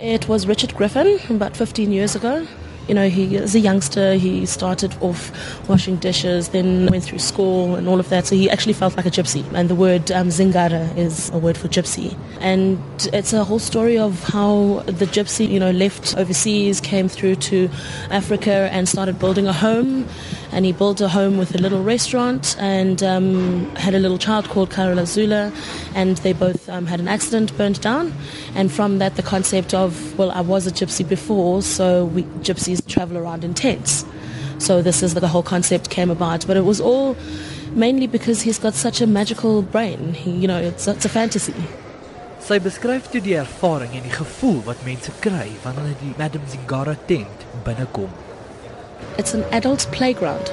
It was Richard Griffin about 15 years ago. You know, he as a youngster, he started off washing dishes, then went through school and all of that. So he actually felt like a gypsy. And the word um, zingara is a word for gypsy. And it's a whole story of how the gypsy, you know, left overseas, came through to Africa and started building a home. And he built a home with a little restaurant and um, had a little child called Carola Zula. And they both um, had an accident, burnt down. And from that, the concept of, well, I was a gypsy before, so we gypsies travel around in tents. So this is the whole concept came about. But it was all mainly because he's got such a magical brain. He, you know, it's, it's a fantasy. Sy beskryf toe die ervaring en die gevoel wat mense kry wanneer hulle die Madam Zingara tent binnekom. It's an adult playground.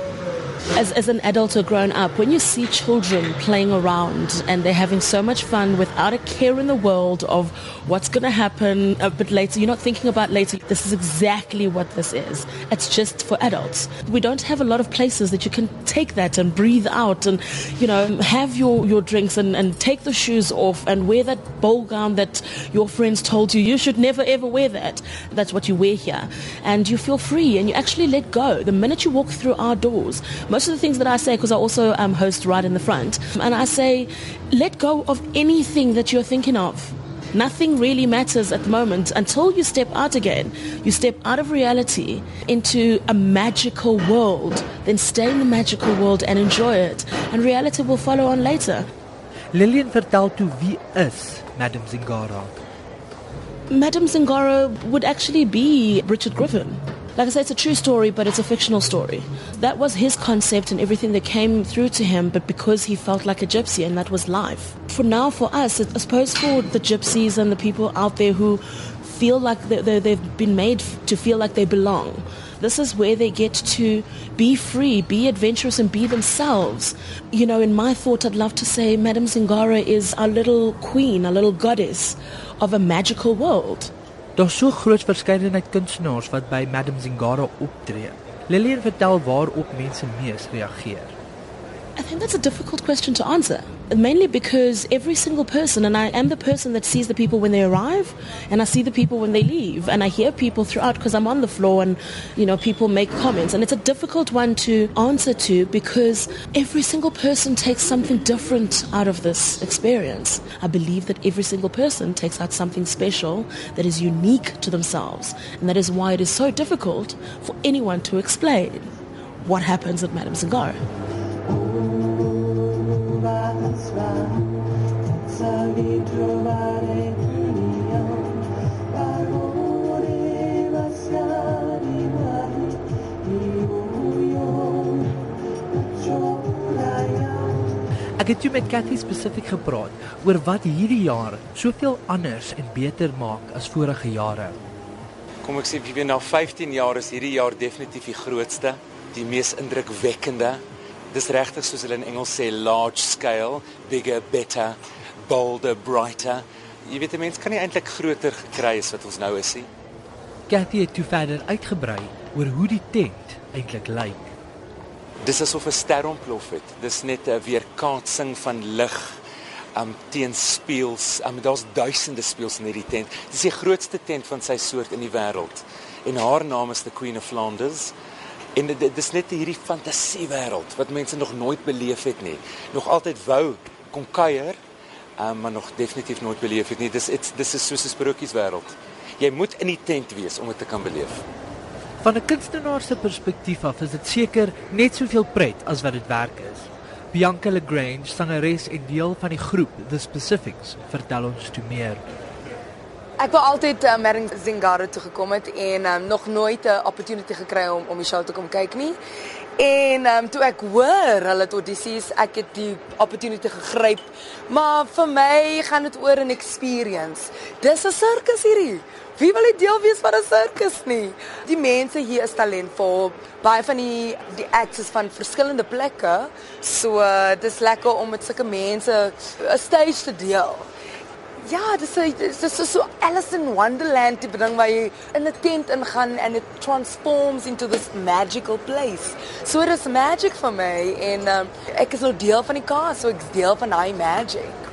As, as an adult or grown up, when you see children playing around and they're having so much fun without a care in the world of what's going to happen uh, a bit later, you're not thinking about later. This is exactly what this is. It's just for adults. We don't have a lot of places that you can take that and breathe out and, you know, have your, your drinks and, and take the shoes off and wear that ball gown that your friends told you you should never ever wear that. That's what you wear here. And you feel free and you actually let go. The minute you walk through our doors, most of the things that I say, because I also um, host right in the front, and I say, let go of anything that you're thinking of. Nothing really matters at the moment until you step out again. You step out of reality into a magical world. Then stay in the magical world and enjoy it. And reality will follow on later. Lillian vertel toe wie is Madam Zingara? Madam Zingara would actually be Richard Griffin. Like I say, it's a true story, but it's a fictional story. That was his concept and everything that came through to him, but because he felt like a gypsy and that was life. For now, for us, I suppose for the gypsies and the people out there who feel like they, they, they've been made to feel like they belong, this is where they get to be free, be adventurous, and be themselves. You know, in my thought, I'd love to say Madame Zingara is our little queen, our little goddess of a magical world. Daar's so groot verskeidenheid kunstenaars wat by Madam Zingara optree. Lillian vertel waarop mense mees reageer. I think that's a difficult question to answer. Mainly because every single person, and I am the person that sees the people when they arrive, and I see the people when they leave, and I hear people throughout because I'm on the floor and, you know, people make comments. And it's a difficult one to answer to because every single person takes something different out of this experience. I believe that every single person takes out something special that is unique to themselves. And that is why it is so difficult for anyone to explain what happens at Madame Zingara. Ek het toe met Cathy spesifiek gepraat oor wat hierdie jaar soveel anders en beter maak as vorige jare. Kom ek sê wie weer na 15 jaar is hierdie jaar definitief die grootste, die mees indrukwekkende. Dis regtig soos hulle in Engels sê large scale, bigger, better, bolder, brighter. Jy weet 'n mens kan nie eintlik groter gekry as wat ons nou is nie. Cathy het toe verder uitgebrei oor hoe die tent eintlik lyk. Dis asof 'n ster ontplof het. Dis net 'n weerkaatsing van lig um teen spieëls. Um daar's duisende spieëls in hierdie tent. Dis die grootste tent van sy soort in die wêreld. En haar naam is the Queen of Flanders. En dit dis net hierdie fantasiewêreld wat mense nog nooit beleef het nie. Nog altyd wou kom kuier, um, maar nog definitief nooit beleef het nie. Dis dis is soos 'n sprokieswêreld. Jy moet in die tent wees om dit te kan beleef. Van 'n kunstenaar se perspektief af is dit seker net soveel pret as wat dit werk is. Bianca Lagrange, sangeres en deel van die groep The Specifics, vertel ons toe meer. Ek wou altyd uh, Mering Zingara toe gekom het en um, nog nooit 'n opportunity gekry om om die show te kom kyk nie. En um, toe ek hoor hulle het audisies, ek het die opportunity gegryp. Maar vir my gaan dit oor 'n experience. Dis 'n sirkus hierdie. Wie wil nie deel wees van 'n sirkus nie? Die mense hier is talentvol. Baie van die die acts is van verskillende plekke. So uh, dis lekker om met sulke mense 'n stage te deel. Ja, dis dis is so Alice in Wonderland tipe ding waar jy in 'n tent ingaan and it transforms into this magical place. So it is magic vir my en um, ek is nou deel van die cast, so ek's deel van daai magic.